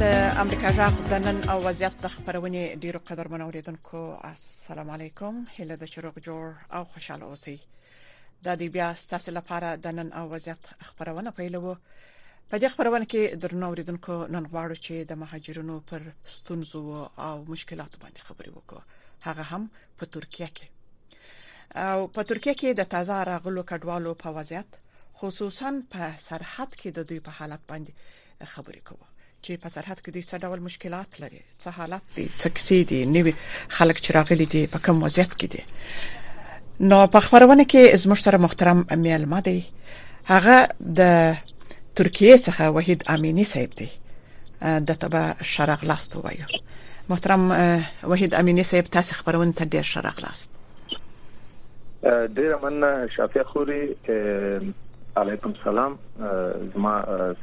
د امریکا جغ د نن او وضعیت د خبرونه ډیرو قدرمن اوریدونکو السلام علیکم هله د شروع جوړ او خوشاله اوسئ د دې بیا ستاسو لپاره د نن او وضعیت خبرونه پیلوو په دې خبرونه کې درنو اوریدونکو نن غواړو چې د مهاجرینو پر ستونزو او مشکلاتو باندې خبرې وکړو هغه هم په ترکیه کې او په ترکیه کې د تازه راغلو کډوالو په وضعیت خصوصا په سرحد کې د دوی په حالت باندې خبرې کوو چې په سرحد کې دوی څه ډول مشکلات لري څه حالت دي څه کسې دي نوي خلک چې راغلي دي په کوم وضعیت کې دي نو په خبرونه کې زموږ سره محترم میلمه دی هغه د ترکیه څخه وحید امینی صاحب دی د تبا شرغ لاست وایو محترم وحید امینی صاحب تاسو خبرونه ته ډیر شرغ لاست ډیر مننه شافیا خوري علیکم سلام زما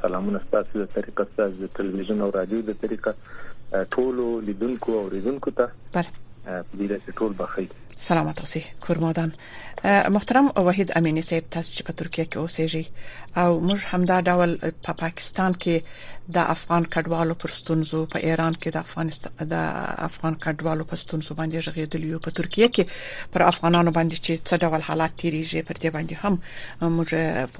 سلامونه ستاسو د طریقه ستاسو د ټلویزیون او رادیو د طریقه ټولو لیدونکو او ریدونکو ته بله دې ټول بخیر سلامات اوسئ کورمادان محترم وحید امینی صاحب تاسو چې په ترکیه کې اوسېږئ او موږ همدا ډول په پاکستان کې د افغان کډوالو پر ستونزو په ایران کې د افغانستان د افغان کډوالو په ستونزو باندې ژغېدل یو په ترکیه کې پر افغانانو باندې چې څه ډول حالات تیریږي پر دې باندې هم موږ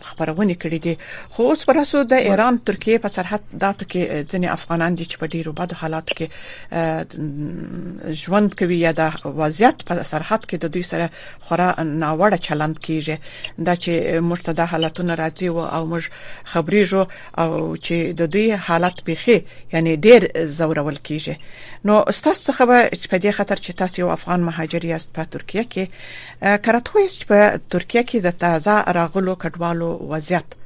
خپرونې کړې دي خو اوس پر اسو د ایران ترکیه په سرحد داتو کې ځنې افغانان دي چې په ډیرو بد حالاتو کې ژوند کوي یا د وضعیت په سرحد کې د دوی سره خورا ناوړه چلند کیږي دا چې موږ ته د حالتونو راځي او موږ خبرېږو او چې د دوی حالت بيخي یعنی ډیر زورول کیږي نو استاد څخه په دې خاطر چې تاسو یو افغان مهاجر یاست په ترکیه کې کراتویس چې په ترکیه کې د تازه راغلو کډوالو وضعیت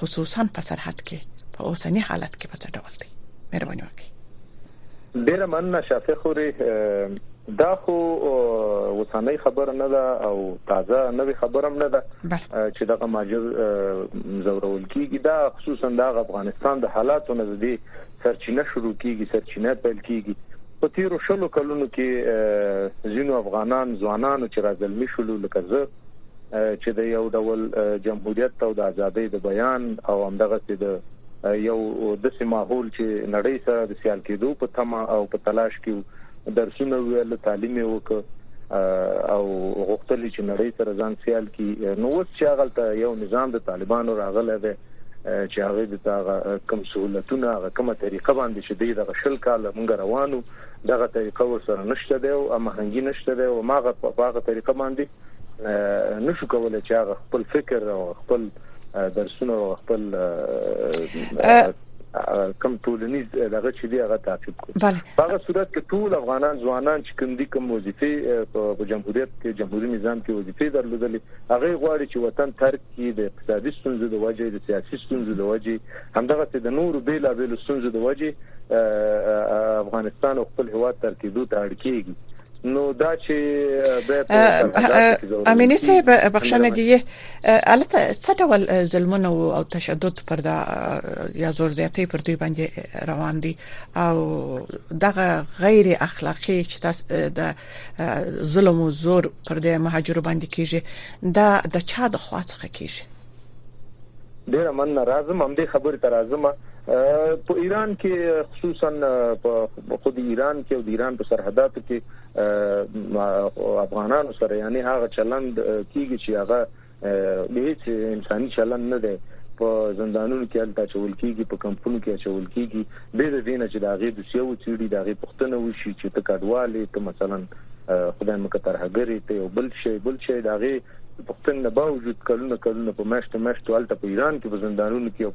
خصوصا په سرحد کې په اوسنی حالت کې په څه ډول دی مهرباني وکړئ ډیره مننه شافع خوري دا خو وسانه خبره نه ده او تازه نوې خبره هم نه ده چې دغه ماجر زورول کیږي دا خصوصا د افغانستان د حالاتو نزدې سرچینه شروع کېږي، سرچینه پیل کېږي. په تېرو شلو کلونو کې ځینو افغانان ځوانانو چې را زلمي شولو لکه زه چې د یو ډول جمهوریت او د ازادۍ د بیان او همدغسې د یو دسې ماحول چې نړۍ سره د سیال کېدو په تمه او په تلاش کې وو، درسونه وویل، تعلیم یې وکړ او غوښتل یې چې نړۍ سره ځان سیال کړي. نو اوس چې هغلته یو نظام د طالبانو راغلی دی، چې هغه د تاغه کم سہولتونه هغه کومه طریقه باندې چې دی دغه شل کال مونږ روانو دغه طریقه ورسره نشته دی او امهنګي نشته دی او ماغه په هغه طریقه باندې نشو کولای چې هغه خپل فکر او خپل درسونه او خپل کم ټولنیز دغه چې دی هغه تعقیب کړو هغه صورت کې ټول افغانان ځوانان چې کوم دي کوم وظیفه په جمهوریت کې جمهوریت نظام کې وظیفه درلودلې هغه غواړي چې وطن ترک کې د اقتصادي ستونزو د وجې د سیاسي ستونزو د وجې همدغه د نورو بیلا بیلو ستونزو د وجې افغانستان او خپل هوا ترکیدو ته اړ کیږي نو دا چې به امینه صاحب بخښنه دی البته څه ډول ظلمونه او تشدد پر دا یا زور زیاتی پر دوی باندې روان دي او دغه غیر اخلاقی چې تاسو د ظلم او زور پر دې مهاجرو باندې کیږي دا د چا د خوا څخه کیږي ډیره مننه راځم هم دې خبرې ته راځم په ایران کې خصوصا په خود ایران کې او د ایران په سرحداتو کې افغانانو سره یعنی هغه چلند کیږي چې هغه د هیڅ انساني چلند نه دی په زندانونو کې هلته چول کیږي په کمپونو کې چول کیږي به د دینه چې دا غي د سیو چیړي دا غي پښتنه وشي چې ته کډواله ته مثلا خدای مکه تر هغه ته یو بل شي بل شي دا غي پښتنه باوجود کلونه کلونه په مشت مشت هلته په ایران کې په زندانونو کې او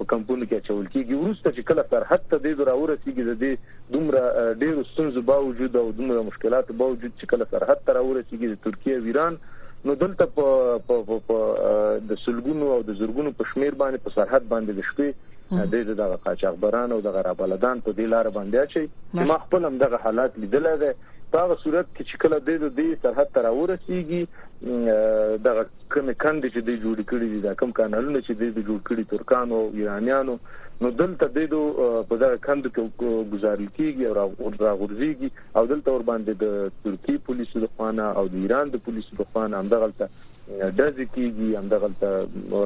په کمپونو کې چول کیږي ورسته چې کله سرحد ته د راورسیږي د دومره ډېرو ستونزو باوجود او دومره مشکلاتو باوجود چې کله سرحد ته راورسېږي د ترکیې او ایران نو دلته په په په په د سلګونو او د زرګونو په شمیر باندې په سرحد باندې د شپې د دې دغه قاچاقبران او دغه رابلدان په دې لار باندې اچي چې ما خپل هم دغه حالات لیدل دي په هغه صورت کې چې کله د دې سرحد ته راورسېږي دغه کومې کندې چې دوی جوړې کړي دي دا کوم کانالونه چې دوی جوړ کړي ترکانو او ایرانیانو نو دلته د دو په دغه کندو کې گزارل کیږي او راغورځيږي او دلته ور باندې د ترکی پولیسو د خوانه او د ایران د پولیسو د خوانه همدغلته ډزې کیږي همدغلته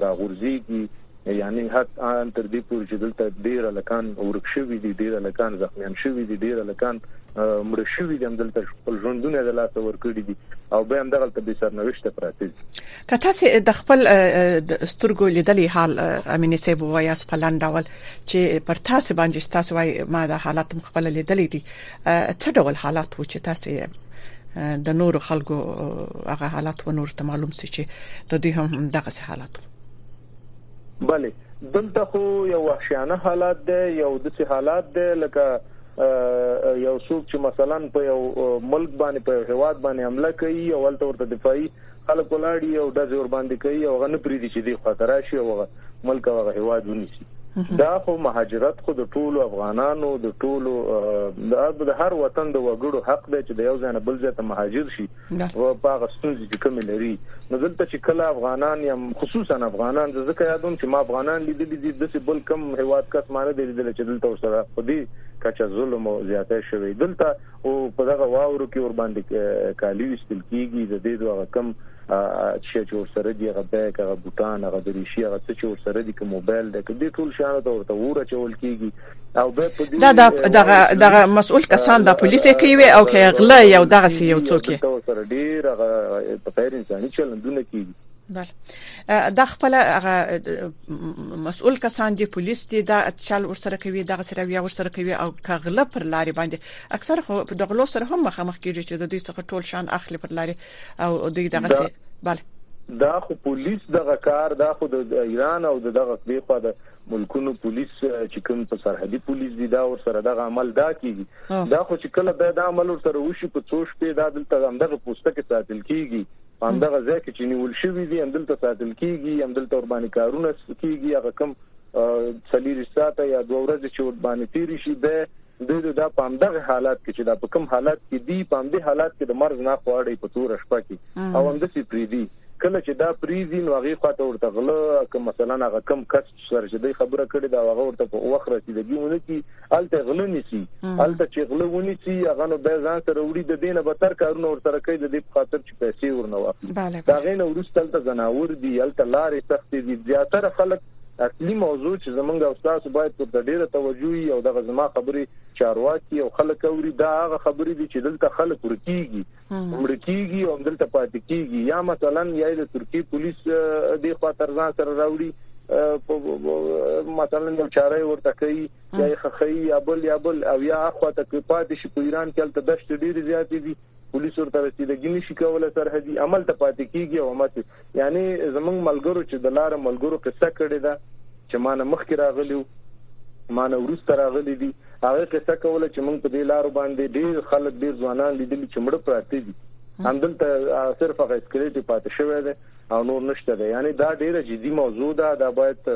راغورځيږي یعنې حد ان تر دې پورې چې دلته ډیر لکان ورک شوی دي ډیر لکان زخمیان شوی دي ډیر لکان مړ شوی دي هم دلته خپل ژوندونه د لاس ور کړی دي او به هم دغه ته به سرنوشت پراته دي که تاسو د خپل سترګو لیدلې حال امینه سیب وایي اس په لانداول چې پر تاسو باندې تاسو وایي ما د حالات مخبل لیدلې دي څه ډول حالات و چې تاسو د نور خلکو هغه حالات و نور ته معلوم سي چې د دوی هم دغه حالات و بله دلته خو یو وحشیانه حالات دی یو دسی حالات دی لکه یو څوک چې مثلا په یو ملک باندې په هواد باندې حمله کوي او ولته ورته دفاعي خلک ولاړي او د زور باندې کوي او غنه پری دي چې دی خاطر شي او ملک او هواد ونیسي دا خو مهاجرت خو د ټولو افغانانو د ټولو د هر وطن د وګړو حق دی چې د یو ځای نه بل ځای ته مهاجر شي او په هغه ستونزې چې کومې لري نو دلته چې کله افغانان یا خصوصا افغانان زه ځکه یادوم چې ما افغانان لیدلي دي داسې بل کم هیواد کس ما نه دی لیدلی چې دلته ورسره په دې کچه ظلم او زیاتی شوی دلته او په دغه واورو کې ورباندې کالي ویستل کیږي د دې دوه کم چې چې ورسره دی هغه بیک هغه بوتان هغه دریشي هغه څه چې ورسره دي کوم موبایل دی دې ټول شان ته ورته ورچول کیږي دا دغه دغه مسؤل کسان د پولیس کې وي او کې غلا یو دغه سی یو څوک سره ډیر په غیر انساني چلندونه کوي بله دا خپل هغه مسؤل کسان دي پولیس دي دا چل ورسره کوي دا سره بیا ورسره کوي او کغله پر لاري باندې اکثر خو د غلو سره هم مخامخ کیږي چې د دوی څخه ټول شان اخلي پر لاري او دوی دغه سي بله دا خو پولیس دغه کار دا خو د ایران او دغه دی خو د ملکونو پولیس چې کوم په سرحدي پولیس دي دا ور سره دغه عمل دا کیږي دا خو چې کله دا د عمل ور سره وشي په څو شپې دا دلته هم دغه پوسټه کې ساتل کیږي هم دغه ځای کې چې نیول شوی دی هم دلته ساتل کیږي هم دلته ور باندې کارونه کیږي هغه کم سلیری ساته یا دوه ورځې چې ور باندې تیر شي به دوی دا په همدغه حالات کې چې دا په کوم حالات کې دي په همدې حالات کې د مرز نه خواړې په تور شپه کې او همدې پریدي کله چې دا پریزي نو هغه خواته ورته غله که مثلا هغه کم کس سره چې د خبره کړې دا هغه ورته په وخت رسیدګي ونه کی الته غله نسی الته چې غله ونی سی هغه نو به ځان سره وړي د دینه به تر کارونه ور سره کوي د دې په خاطر چې پیسې ورنه واخلي دا غینه ورسته الته زناور دي الته لارې سخت دي زیاتره خلک اصلي موضوع چې زمونږ او تاسو باید پر ډیره توجهي او دغه زما خبري چارواکي او خلک اوري دا هغه خبري دي چې دلته خلک ورکیږي مړ کیږي او دلته پاتې کیږي یا مثلا یا د ترکی پولیس د خوا تر ځان سره راوړي مثلا یو چاره ورته کوي یا خخی یا بل یا بل او یا اخوا ته پاتې شي په ایران کې تل دشت ډیر زیات دي پولیس ورته رسیدګی نشي کولای سرحدي عمل ته پاتې کیږي او ماته یعنی زمونږ ملګرو چې د لاره ملګرو قصه کړې ده چې ما نه مخکې راغلي وو، ما نه وروسته راغلي دي، هغه قصه کوله چې مونږ په دې لارو باندې ډېر خلک ډېر ځوانان لیدلي چې مړه پراته دي، همدلته صرف هغه اسکلیټ پاتې شوی دی او نور نشته دی، یعنی دا ډېره جدي موضوع ده، دا باید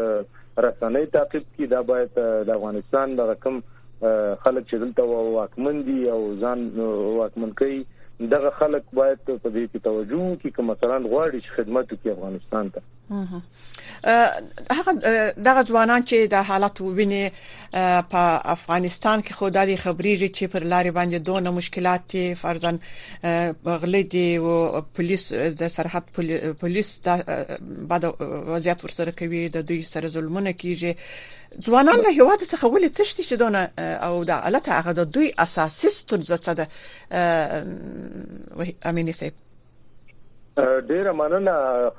رسنۍ تعقیب کړي، دا باید د افغانستان دغه کوم خلک چې دلته واکمن دي او ځان واکمن کوي دغه خلک باید په دې کې توجه وکړي کوم مثلا غواړي چې خدمت وکړي افغانستان ته هغه دغه ځوانان چې د حالت ویني په افغانستان کې خو د دې خبرې چې پر لارې باندې دونه مشکلات دي فرضاً غلې دي او پولیس د سرحد پولیس د بد وضعیت ورسره کوي د دوی سره ظلمونه کیږي ځوانان له هیواد څخه ولې تښتي چې دونه او دا الته هغه د دوی اساسي ستونزه څه ده امینه صاحب ډیره مننه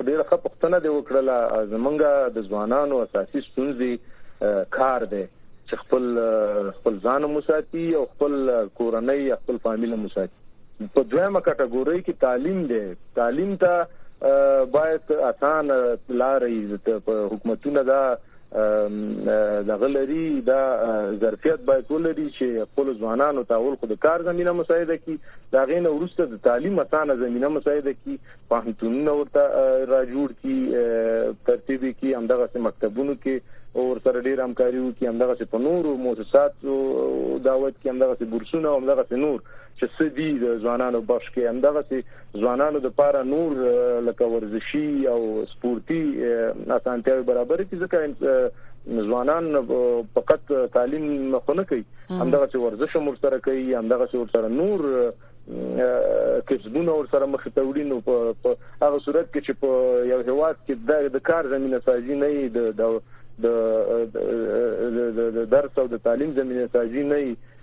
ډیره ښه پوښتنه دی وکړله زمونږه د ځوانانو اساسي ستونزې کار دی چې خپل خپل ځان مو ساتي او خپل کورنۍ خپل فامیل مو ساتي په دویمه کټګورۍ کې تعلیم دی تعلیم ته باید اسانه لارې حکومتونه دا دغه لري دا ظرفیت باید ولري چې خپل ځوانانو ته اول خو د کار زمينه مساعده کړي دا غینه ورسته د تعلیم اسانه زمينه مساعده کړي پوهنتونونه ورته را جوړ کړي ترتیب کړي همدغه مکتبونو کې او سره ډیر همکاري وکړي همدغه په نورو مؤسساتو دعوت کې همدغه بورسونه همدغه نور چې سدي د ځوانانو بخش کې همدغه ځوانانو لپاره نور لکه ورزشي او سپورتي اسانتیاوې برابر کړي ځکه ځوانان فقط تعلیم خو نه کوي همدغه ورزش هم سره کوي همدغه سره نور کسبونه ور سره مخ ته وړي نو په هغه صورت کې چې په یو هواد کې د کار زمينه سازي نه د د د درس او د تعلیم زمينه سازي نه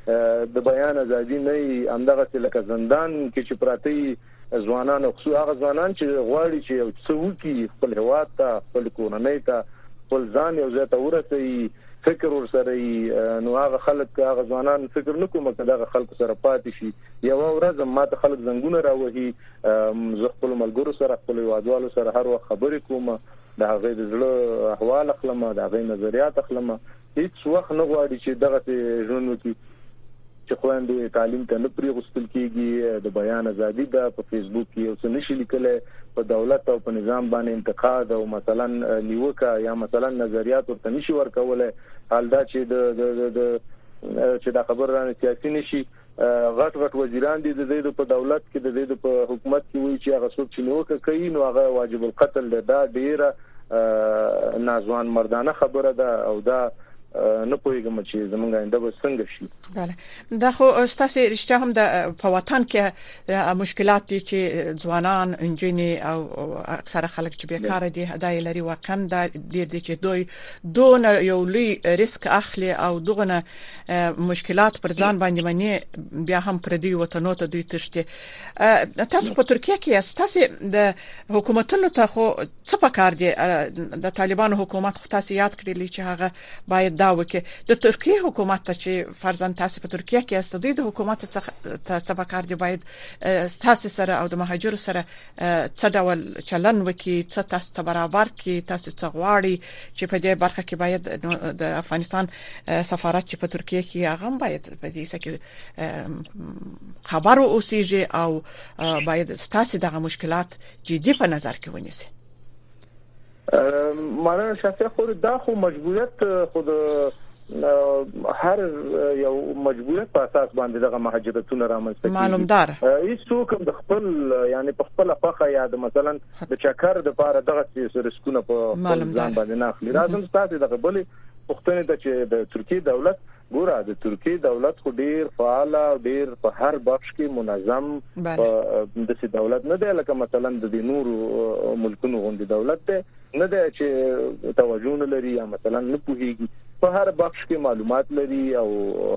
د بیان ازادي نه یی همدغسې لکه زندان کې چې پراته یی ځوانان او خصوص هغه ځوانان چې غواړي چې یو څه وکړي خپل هیواد ته خپل کورنۍ ته خپل ځان یو ځای ته ورسوي فکر ورسره یي نو هغه خلک هغه ځوانان فکر نه کوم چې دغه خلکو سره پاتې شي یو ورځ ماته خلک زنګونه راوهي زه خپل ملګرو سره خپل وادوالو سره هر وخت خبرې کوم د هغه د زړه احوال اخلم د هغه نظریات اخلم هیڅ وخت نه غواړي چې دغسې ژوند وکړي چې خويندې تعلیم ته نه پریغوستل کیږي د بیان ازادي ده په فیسبوک کې یو څه نشي لیکلای په دولت او په نظام باندې انتقاد او مثلا نیوکه یا مثلا نظریات ورته نشي ورکولای حال دا چې د چې دا خبر رانه سیاسي نشي غټ غټ وزیران دي د دې د په دولت کې د دې د په حکومت کې وایي چې هغه څوک چې نیوکه کوي نو هغه واجب القتل دی دا ډیره ناځوان مردانه خبره ده او دا نه پوهیږم چې زمونږ آینده به څنګه شي بله دا خو ستاسو رښتیا هم د په وطن کې مشکلات دي چې ځوانان انجینې او اکثره خلک چې بیکاره دي دا لري واقعا د دې چې دوی دون یو لوی ریسک اخلي او دغه مشکلات پر ځان باندې مني بیا هم پردي وطنو ته دوی تښتي تاسو په ترکیه کې تاسو د حکومتونو ته خو څه پکار دي د طالبانو حکومت خو تاسو یاد کړی چې هغه باید دا وکړي د ترکیه حکومت ته چې فرضاً تاسو په ترکیه کې استدې د حکومت څخه څه پکار دي باید تاسو سره او د مهاجرو سره څه ډول چلند وکړي څه تاسو ته برابر کړي تاسو څه غواړي چې په دې برخه کې باید د افغانستان سفارت چې په ترکیه کې هغه باید په دې سکه خبرو اوسېږي او باید تاسو دغه مشکلات جدي په نظر کې ونیسي مننه شفیع خور دا خو مجبوریت خو د هر یو مجبوریت په اساس باندې دغه مهاجرتونه رامنځته کیږي معلومدار هیڅوک د خپل یعنی په خپل فخه یا د مثلا د چکر د پاره دغه ریسکونه په ځان باندې نه اخلي راځم تاسو دغه بلې پښتنې ته چې د ترکیه دولت ګوره د ترکیې دولت خو ډیر فعال او ډیر په هر بخش کې منظم د سي دولت نه دی لکه مثلا د نورو ملکونو غوندي دولت دی نه دی چې توجه نه لري یا مثلا نه پوهیږي په هر بخش کې معلومات لري او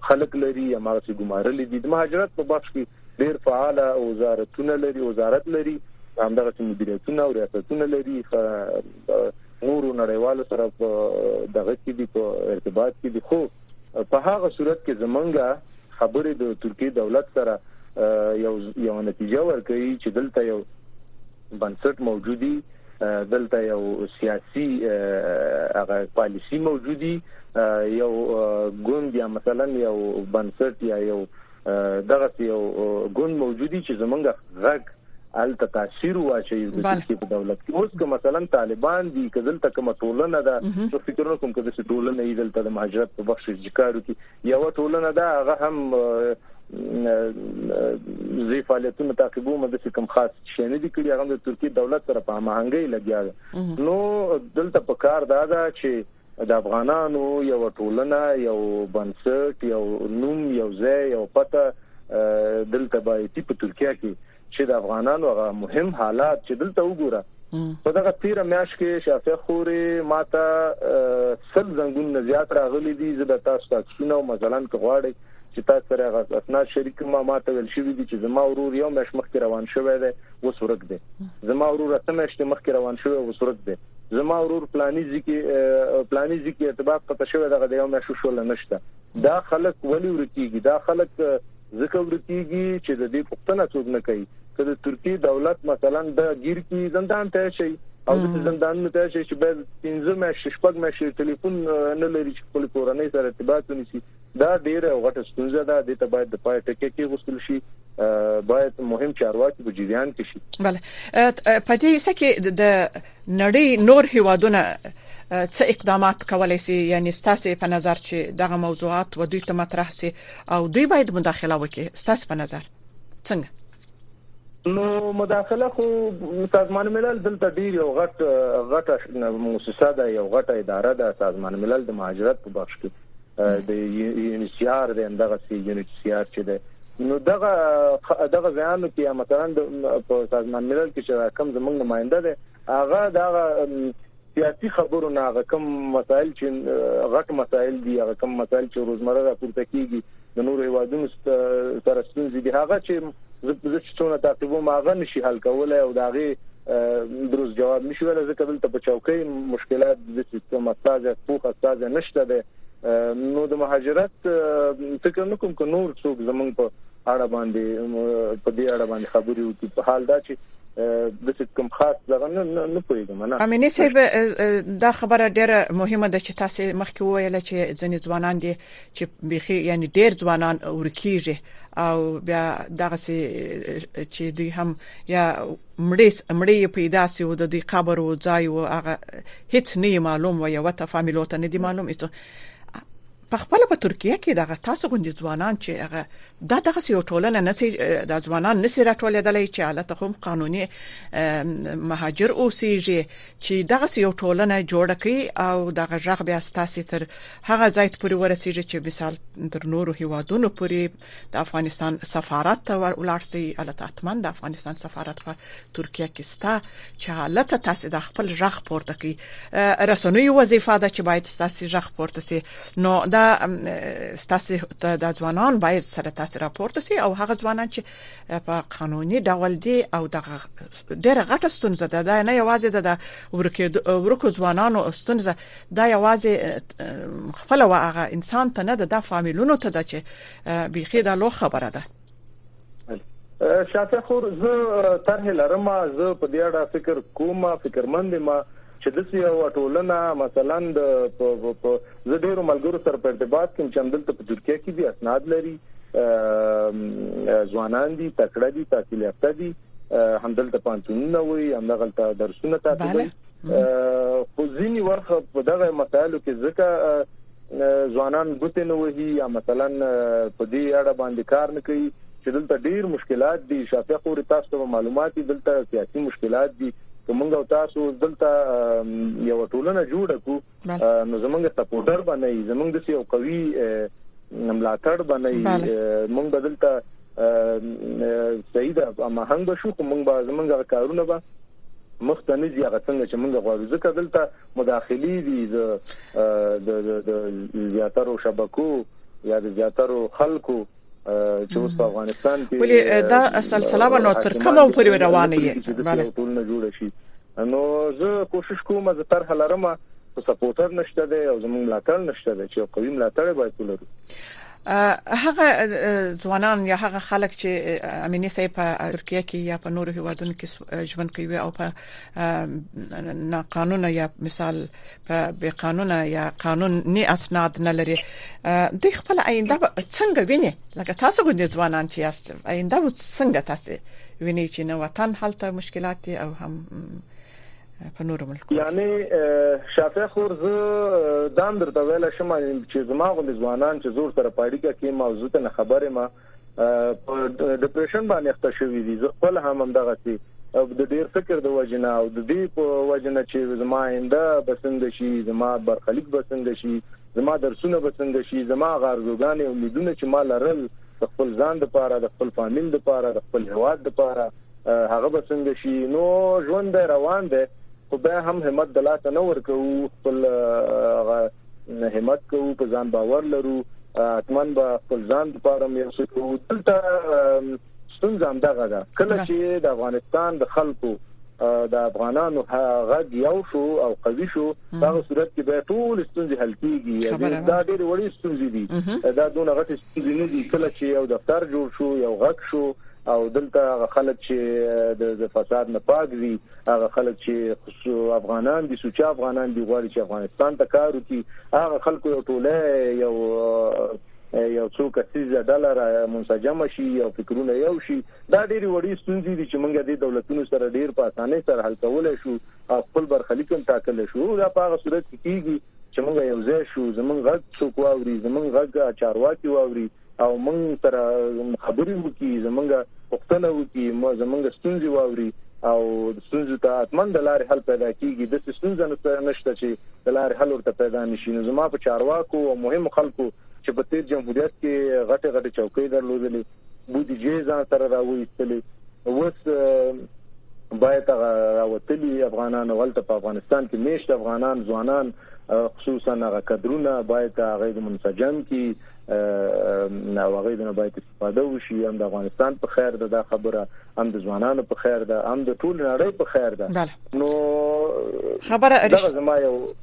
خلک لري یا مغه سي ګمارل دي د مهاجرت په بخش کې ډیر فعال او وزارتونه لري وزارت لري همدغه مدیریتونه او ریاستونه لري نورو نړیوالو سره په دغه کې دي په ارتباط کې دي خو په هغه صورت کې زمونږه خبرې د ترکیه دولت سره یو یو نتیجه ورکړي چې دلته یو بنسټ موجودي دلته یو سیاسي هغه پالیسی موجودي یو ګوند یا مثلا یو بنسټ یا یو دغه یو ګوند موجودي چې زمونږ غږ الته تاثیر واچي د دې په دولت کې اوس که مثلا طالبان دي که دلته کومه ټولنه ده نو فکر نه کوم چې د ټولنې یې دلته د مهاجرت په بخش کې کارو کې یو ټولنه ده هغه هم زی فعالیتونه تعقیبو مده چې کوم خاص شي نه دي کړی هغه د ترکیه دولت سره په هماهنګۍ لګیا نو دلته په کار دا ده چې د افغانانو یوه ټولنه، یو بنسټ، یو نوم، یو ځای، یو پته دلته باعثي په ترکیه کې چې د افغانانو هغه مهم حالات چې دلته وګوره په دغه تیر میاش کې شافیا خوري ماته سل زنګون نه زیات راغلي دي زه د تاسو تاسوونه او مثلا که غواړي چې تاسو سره هغه اسناد شریک ما ماته ویل شوی دي چې زما ورور یو میاش مخکې روان شوی دی اوس ورک دی زما ورور سم میاشتې مخکې روان شوی اوس ورک دی زما ورور پلاني ځي کې پلاني ځي کې ارتباط قطع شوی دغه د یو میاشو شول نشته دا خلک ولی ورکیږي دا خلک ځکه ورکیږي چې د دې پښتنه څوک نه کوي که د ترکی دولت مثلا د گیر کې زندان ته شي او د زندان ته شي چې به 15 میاشتې شپږ میاشتې ټلیفون نه لري چې خپل کورنۍ سره ارتباط ونیسي دا ډیره غټه ستونزه ده د ته باید د پای ټکی کې غوښتل شي باید مهم چارواکي په جریان کې شي بله په دې څه کې د نړۍ نور هیوادونه څه اقدامات کولای شي یعنی ستاسو په نظر چې دغه موضوعات و دوی ته مطرح شي او دوی باید مداخله وکړي ستاسو په نظر څنګه نو مداخله خو سازمان ملل دلته ډیر یو غټ غټه موسسه ده یو غټه اداره ده سازمان ملل د مهاجرت په بخش کې د یونیسیار د اندغه سی یونیسیار چې ده نو دغه دغه ځانو کې مثلا په سازمان ملل کې چې کوم زمونږ نماینده ده هغه دغه سیاسي خبرو نه هغه کوم مسایل چې غټ مسایل دي هغه کوم مسایل چې روزمره راپورته کیږي د نور هیوادونو سره ستونزې دي هغه چې زه زه چې څونه تعقیبوم هغه نشي حل کولای او دا غي درست جواب نشي ولا ځکه دلته په چوکۍ مشکلات د سیستم استاد پوخ استاد نشته ده نو د مهاجرت فکر نکوم ک نور څوک زمونږ په اړه باندې په دې اړه باندې خبرې وکړي په حال دا چې د څه کوم خاص دغه نه نه پوهیږم نه امینه صاحب دا خبره ډیره مهمه ده چې تاسو مخکې وویل چې ځینې ځوانان دي چې بيخي یعنی ډیر ځوانان ورکیږي او بیا دغه سي چې دوی هم یا مړې مړې پیدا سي او د دوی قبر او ځای او هغه هیڅ نه معلوم و یو ته فامیلو ته نه دی معلوم ایسته په خپل په ترکیه کې دغه تاسو غوندي ځوانان چې هغه دا دغه سي ټولنه نه سي د ځوانان نه سي راټولېدلې چې حالت هم قانوني مهاجر اوسېږي چې دغه سي ټولنه جوړه کړي او دغه ژغ بیا ستاسو تر هغه ځای ته پورې ورسیږي چې مثال تر نورو هیوادونو پورې د افغانستان سفارت ته ولاړ شي البته اتمن د افغانستان سفارت په ترکیه کې ستا چې حالت تاسو د خپل ژغ پورته کی رسنوي وظیفه ده چې باید تاسو ژغ پورته سي نو دا تاسو د ځوانان باید سره تاسو راپورته سي او هغه ځوانان چې په قانوني ډول دي او د ډېر غټه ستونزه ده نه یوازې د ورکو ځوانانو ستونزه دا یوازې خپل و هغه انسان ته نه ده دا فامیلونو ته ده چې بیخي دا لو خبره ده شاته خور زه طرح لرم زه په دې اړه فکر کوم فکرمند ما چې د سیو ټولنه مثلا د زه ډیرو ملګرو سره په ارتباط کې چې همدلته په ترکیه کې دي اسناد لري ځوانان دي تکړه دي تحصیل یافته دي همدلته پانتونونه وي همدغلته درسونه تعقیبوي خو ځینی وخت په دغه مسایلو کې ځکه ځوانان ګوتې نه وهي یا مثلا په دې اړه باندې کار نه کوي چې دلته ډیر مشکلات دي شافیا خور تاسو ته معلومات دي دلته سیاسي مشکلات دي کومنګ او تاسو دلته یو ټولنه جوړه کو نو زمونږ سپورټر باندې زمونږ د یو قوي ملاتړ باندې مونږ بدلته صحیح ده اما هنګ به شو کوم به زمونږ کارونه به مخ ته نه ځي هغه څنګه چې موږ غواړو ځکه دلته مداخلي دي د زیاترو شبکو یا د زیاترو خلکو چې اوس په افغانستان کې ولې دا سلسله به نو تر کومه پورې روانه یې بله ټولنه جوړه شي نو زه کوشش کوم زه طرح لرم خو سپورټر نشته دی او زموږ ملاتړ نشته دی چې قوي ملاتړ باید ولرو هغه ځوانان یا هغه خلک چې امینی سي په ترکیه کې یا په نورو هیوادونو کې ژوند کوي او په ناقانونه یا مثال په بې قانونه یا قانون ني اسناد نه لري دوی خپل آینده څنګه ویني لکه تاسو غوندي ځوانان چې یاست آینده و څنګه تاسو ویني چې نو وطن حالته مشکلات دي او هم په نورو ملکو یعنی شافع خور زه دام درته ویل شم چې زما غوندي ځوانان چې زور سره پاړی کې موضوع ته خبره ما په ډیپریشن باندې اخته شوی دي زه خپل هم هم دغه سي د ډیر فکر د وجنه او د دې په وجنه چې زما آینده بسنګ شي زما برخلیک بسنګ شي زما درسونه بسنګ شي زما غارزوګان او امیدونه چې ما لرل د خپل ځان لپاره د خپل فامیل لپاره د خپل هواد لپاره هغه بسنګ شي نو ژوند روان دی خو به هم همت د لاس نه ورکو خپل همت کوو په ځان باور لرو اتمن به خپل ځان لپاره یو څه کوو دلته ستونزه هم دغه ده کله چې د افغانستان د خلکو د افغانانو غږ یو شو او قوي شو دا صورت کې به ټول ستونزې حل کیږي دا ډېر وړي ستونزې دي دا دونه غټې ستونزې نه دي کله چې یو دفتر جوړ شو یو غږ شو او دلته خلک چې د فساد نه پاک دي هغه خلک چې خصو افغانان دي سوچا افغانان دي غواړي چې افغانستان ته کار وکړي هغه خلکو یو ټوله یو یو څو کسیزه ډله را منسجم شي او فکرونه یو شي دا ډېری وړي ستونزې دي چې موږ د دولتونو سره ډېر په اسانۍ سره حل کولای شو او خپل برخلیک هم ټاکلی شو دا په هغه صورت کې کیږي چې موږ یو ځای شو زمونږ غږ څوک واوري زمونږ غږ چارواکي واوري او موږ سره خبرې وکړي زمونږ پوښتنه وکړي زمونږ ستونزې واوري او ستونزې ته اتمن د لارې حل پیدا کیږي د ستونزه نشته چې د لارې حل ورته پیدا نشي نو زما په چارواکو او مهمو خلکو چې په تیر جمهوریت کې غټه غټه چوکۍ درلودلې بودیجه ځان سره راوېستلې اوس باید هغه راوتلي افغانان ولته په افغانستان کې میشت افغانان ځوانان خصوصا هغه کډرونه باید هغه منسجم کی او هغه دنه باید استفاده وشي هم د افغانستان په خیر ده دا خبره هم د ځوانانو په خیر ده هم د ټول نړۍ په خیر ده نو خبره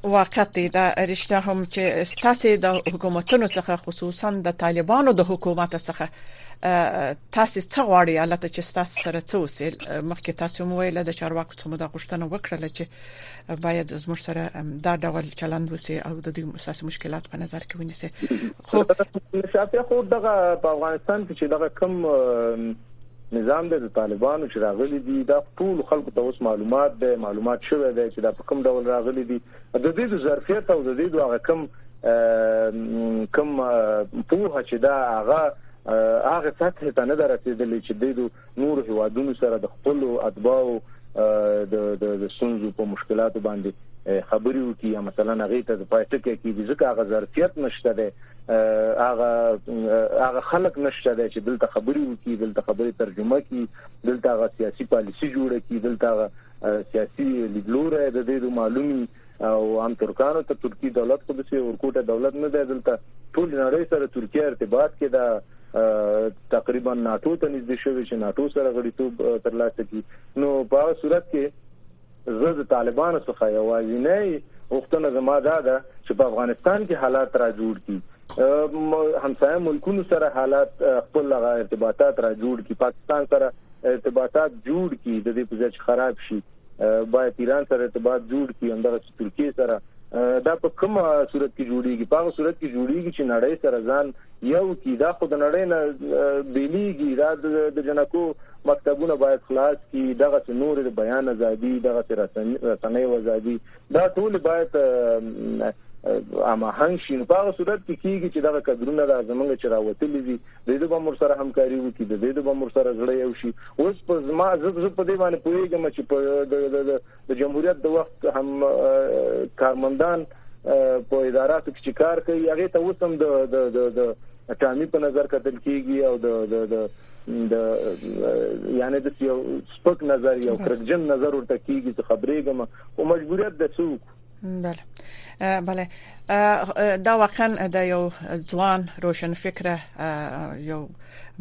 واقعا دا رښتیا هم چې تاسو د حکومتونو څخه خصوصا د طالبانو د حکومت څخه تاسو څه غواړي البته چې تاسو سره څه وسیل مخکې تاسو مو ویل د چارواکو څخه د غوښتنه وکړه چې باید زموږ سره دا ډول چلند وسی او د دې مساسي مشکلات په نظر کې ونیسي خو مسافه خو دغه په افغانستان کې چې دغه کم نظام د طالبانو چې راغلي دي دا ټول خلکو ته اوس معلومات ده معلومات شوه ده چې دا په کوم ډول راغلي دي د دې د ظرفیت او د دې د هغه کم کم په هغه چې دا هغه هغه سطح ته نه درسیدلی چې د نورو هېوادونو سره د خپلو اتباعو د د د ستونزو په مشکلاتو باندې خبرې وکړي یا مثلا هغه ته د پای ټکی کې د ځکه هغه ظرفیت نشته دی هغه هغه خلک نشته دی چې دلته خبرې وکړي دلته خبرې ترجمه کړي دلته هغه سیاسي پالیسی جوړه کړي دلته هغه سیاسي لیدلوری د دې معلومي او هم ترکانو ته ترکی دولت خو دسی ورکوټه دولت نه دی دلته ټول نړۍ سره ترکیه ارتباط کې دا تقریبا ناتو ته نږدې شوی چې ناتو سره غړیتوب ترلاسه کړي نو په هغه صورت کې زه د طالبانو څخه یوازې نه غوښتنه زما دا ده چې په افغانستان کې حالات را جوړ کړي همسایه ملکونو سره حالات خپل ارتباطات را جوړ کړي پاکستان سره ارتباطات جوړ کړي د دې په ځای چې خراب شي باید ایران سره ارتباط جوړ کړي همدغه ترکیه سره دا په کومه صورت کې جوړیږي په هغه صورت کې جوړیږي چې نړۍ سره ځان یو کی دا خو د نړۍ نه بیلیږي دا د جنکو مکتبونه باید خلاص کی دغه نور د بیان ازادي دغه رسنۍ ازادي دا ټول باید اما هنګ شي په هغه صورت کې کیږي چې دغه کډرونه د زمونږ چراوتلې دي دی د بمور سره همکاري وکړي د دې د بمور سره زړه یو شي اوس په زما زب زب په دې باندې پوهیږم چې په د جمهوریت د وخت هم کارمندان په اداراتو کې چې کار کوي هغه ته اوس هم د د ټامی په نظر کتل کیږي او د د د د یعنی د یو سپک نظر یو کرکجن نظر ورته کیږي چې خبرېږم او مجبوریت د څوک بله بله دا واقعا د یو ځوان روشن فکر یو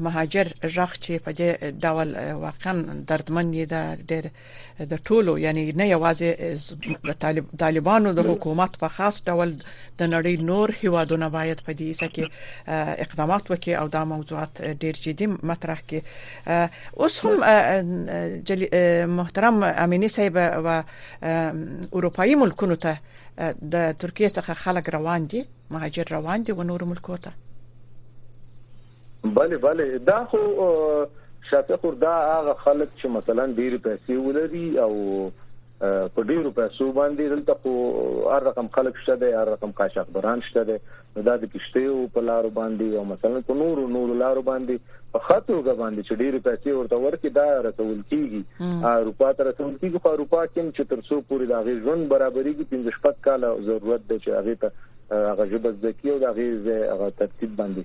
مهاجر ژغ چې په دې ډول واقعا دردمن دي د ډېر د ټولو یعنی نه یوازې د طالب طالبانو د حکومت په خاص ډول د نړۍ نور هیوادونه باید په دې سکه اقدامات وکړي او دا موضوعات ډېر جدي مطرح کړي اوس هم محترم امینی صاحب و اروپאيي ملکونو ته د ترکیه څخه خلک روان دي مهاجر روان دي و نور ملکو ته بله بله دا خو شاته خور دا هغه خلک چې مثلا ډیر پیسې ولري او په ډیرو پیسو باندې دلته خو هر رقم خلک شته دي هر رقم قاچاقبران شته دي نو دا د کشتیو په لارو باندې او مثلا په نورو نورو لارو باندې په خاطرګه باندې چې ډېری پیسې ورته ورکې دا رسول کیږي اروپا ته رسول کیږي خو اروپا کې چې تر څو پورې دا غي ژوند برابرېږي پنځه شپږ کال ضرورت دی چې هغه ته هغه ژبه زده کی او دا غي هغه ترتیب باندې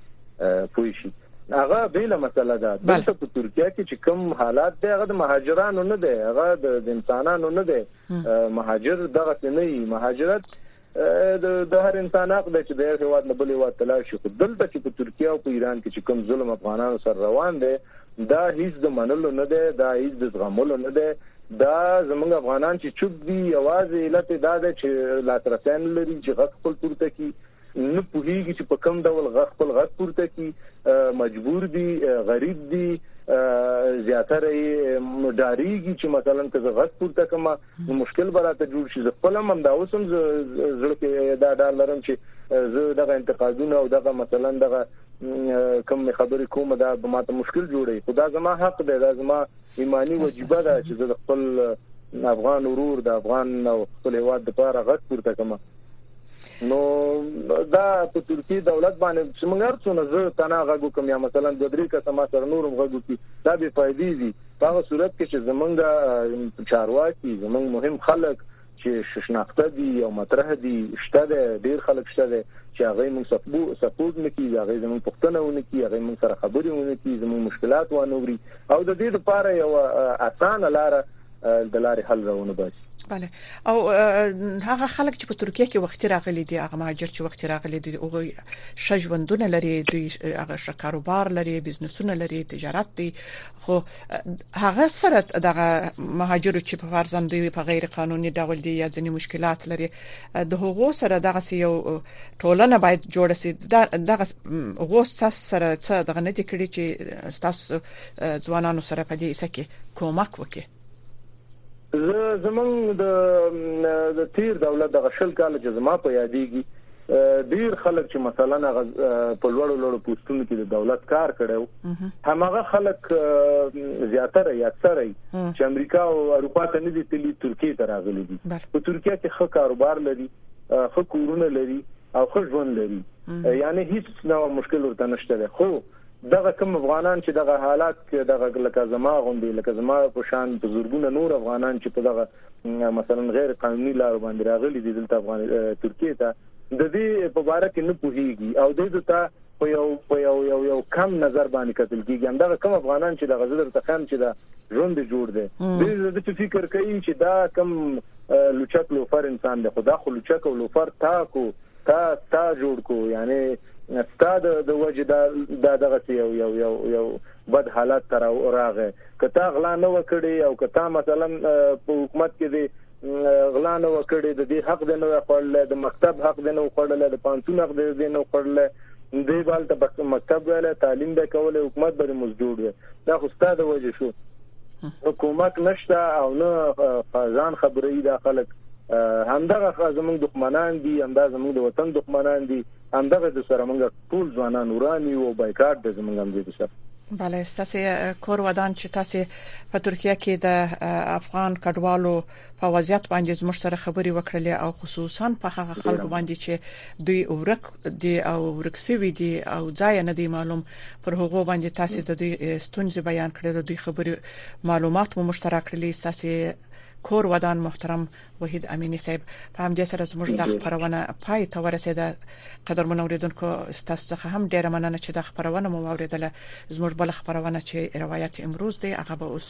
پوي شي هغه بیل مسله ده دلته په ترکیه کې چې کوم حالات دی هغه د مهاجرانو نه دی هغه د انسانانو نه دی مهاجر دغه نه مهاجرت د هر انسان حق دی چې د یو هیواد نه بل هیواد ته لاړ شي خو دلته چې په ترکیه او په ایران کې چې کوم ظلم افغانانو سره روان دی دا هیڅ د منلو نه دی دا هیڅ د زغملو نه دی دا زمونږ افغانان چې چوب دي یوازې علت دا دی چې لاسرسی نه لري چې غږ خپل پورته کړي نه پوهیږي چې په کوم ډول غږ خپل غږ پورته کړي مجبور دي غریب دي زیاتره ډاریږي چې مثلا که زه غږ پورته کوم نو مشکل به راته جوړ شي زه خپل هم همدا اوس هم زړه کې دا ډار لرم چې زه دغه انتقادونه او دغه مثلا دغه کوم خبرې کوم دا به ماته مشکل جوړي خو دا زما حق دی دا زما ایمانی وجیبه ده چې زه خپل افغان ورور د افغان او خپل هواد لپاره غږ پورته کوم نو دا په ترکیه دولت باندې څنګه څونه زه تنه غږ کوم یا مثلا د درې کسه ما سره نورم غږ کوي دا به فائدې دي په هغه صورت کې چې زمونږ چارواکي زمونږ مهم خلک چې شناخته دي او مطرح دي شته ده ډیر خلک شته ده چې هغه موږ سپو سپورټ نکي هغه زموږ پښتنه ونکي هغه موږ سره خبرې ونکي زموږ مشکلات وانوري او د دې لپاره یو اسانه لار د لارې حل راونه باسي بله او هغه خلک چې په ترکیه کې وخت راغلي دي هغه مهاجر چې وخت راغلي دي او ښه ژوندونه لري دوی هغه ښه کاروبار لري بزنسونه لري تجارت دي خو هغه سره دغه مهاجر چې په فرزند دوی په غیر قانوني ډول دي یا ځینې مشکلات لري د هغو سره دغه یو ټولنه باید جوړ شي دغه غوس تاسو سره څه دغه نه دي کړی چې تاسو ځوانانو سره په دې سکه کومک وکړي زه زمونږ د د تیر دولت د غشل کال چې زما په یادېږي ډیر خلک چې مثلا هغه په لوړو لوړو پوسټونو کې د دولت کار کړو همغه خلک زیاتره یا اکثره چې امریکا او اروپا ته نه دي تللی ترکیه ته راغلي دي په ترکیه کې ښه کاروبار لري ښه کورونه لري او ښه ژوند لري یعنی هیڅ نو مشکل ورته نشته خو دغه کوم افغانان چې دغه حالات کې دغه لکه زما غوندې لکه زما په شان په زرګونه نور افغانان چې په دغه مثلا غیر قانوني لارو باندې راغلي دي دلته افغان ترکیه ته د دې په اړه کې نه پوهیږي او د دې ته په یو په یو یو یو کم نظر باندې کتل کیږي هم دا کوم افغانان چې د غزل ته خام چې دا ژوند جوړ دی د دې فکر کوي چې دا کم لوچک لوفر انسان دی خدا خو لوچک او لوفر تاکو تا تا جوړ کو یعنی ستا د د وجه دا دا دغه یو یو یو یو بد حالت تر راغی که تا غلا نه وکړي او که تا مثلا په حکومت کې دی غلا نه وکړي د دې حق دی نه خړل د مکتب حق دی نه خړل د پانتون حق دی نه خړل دی بالته مکتب ویل تعلیم به کول حکومت به مزدور وي دا خو ستاسو وجه شو نو کومک نشته او نه ځان خبرې دا خلک همدغه زموږ دښمنان دي همدا زموږ د وطن دښمنان دي همدغه د سره موږ ټول ځوانان ورانی او بایکاټ د زموږ هم دي سره بله ستاسو کور ودان چې تاسو په ترکیه کې د افغان کډوالو په وضعیت باندې زموږ سره خبرې وکړلې او خصوصا په هغه خلکو باندې چې دوی ورک دي او ورک شوی دي او ځای نه دی معلوم پر هغه باندې تاسو د دوی ستونزې بیان کړې د دوی خبرې معلومات مو مشترک کړلې تاسو کور ودان محترم وحید امینی صاحب په همدې سره زموږ د خبرونه پای ته ورسیده قدرمن اوریدونکو تاسو څخه هم ډیره مننه چې د خبرونه مو اوریدله زموږ بل خبرونه چې روایت امروز دی هغه به اوس